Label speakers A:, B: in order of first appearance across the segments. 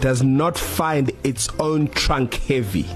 A: does not find its own trunk heavy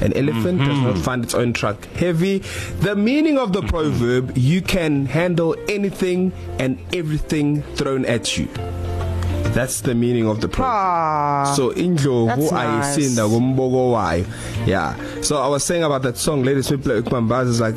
A: An elephant mm -hmm. does not mm-hmm. find its own trunk heavy. The meaning of the mm -hmm. proverb, you can handle anything and everything thrown at you. that's the meaning of the project Aww, ah, so indlovu nice. ayisinda komboko wayo yeah so i was saying about that song ladies we play kubambaza is
B: like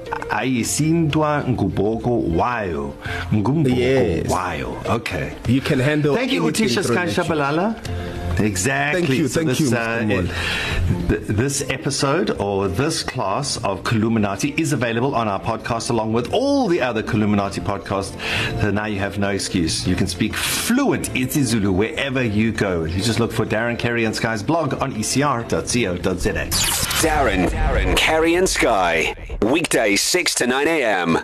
B: ayisindwa nguboko wayo. Ngumboko yes. wayo. Okay.
A: You can handle.
B: Thank you, teachers. Through. Shabalala. Exactly.
A: Thank you.
B: So
A: thank
B: this,
A: you. Mr.
B: Uh, th- this episode or this class of Columinati is available on our podcast along with all the other Columinati podcasts. So now you have no excuse. You can speak fluent isiZulu wherever you go. You just look for Darren Kerry and Sky's blog on ecr.co.za.
C: Darren, Darren Kerry and Sky. Weekday 6 to 9 a.m.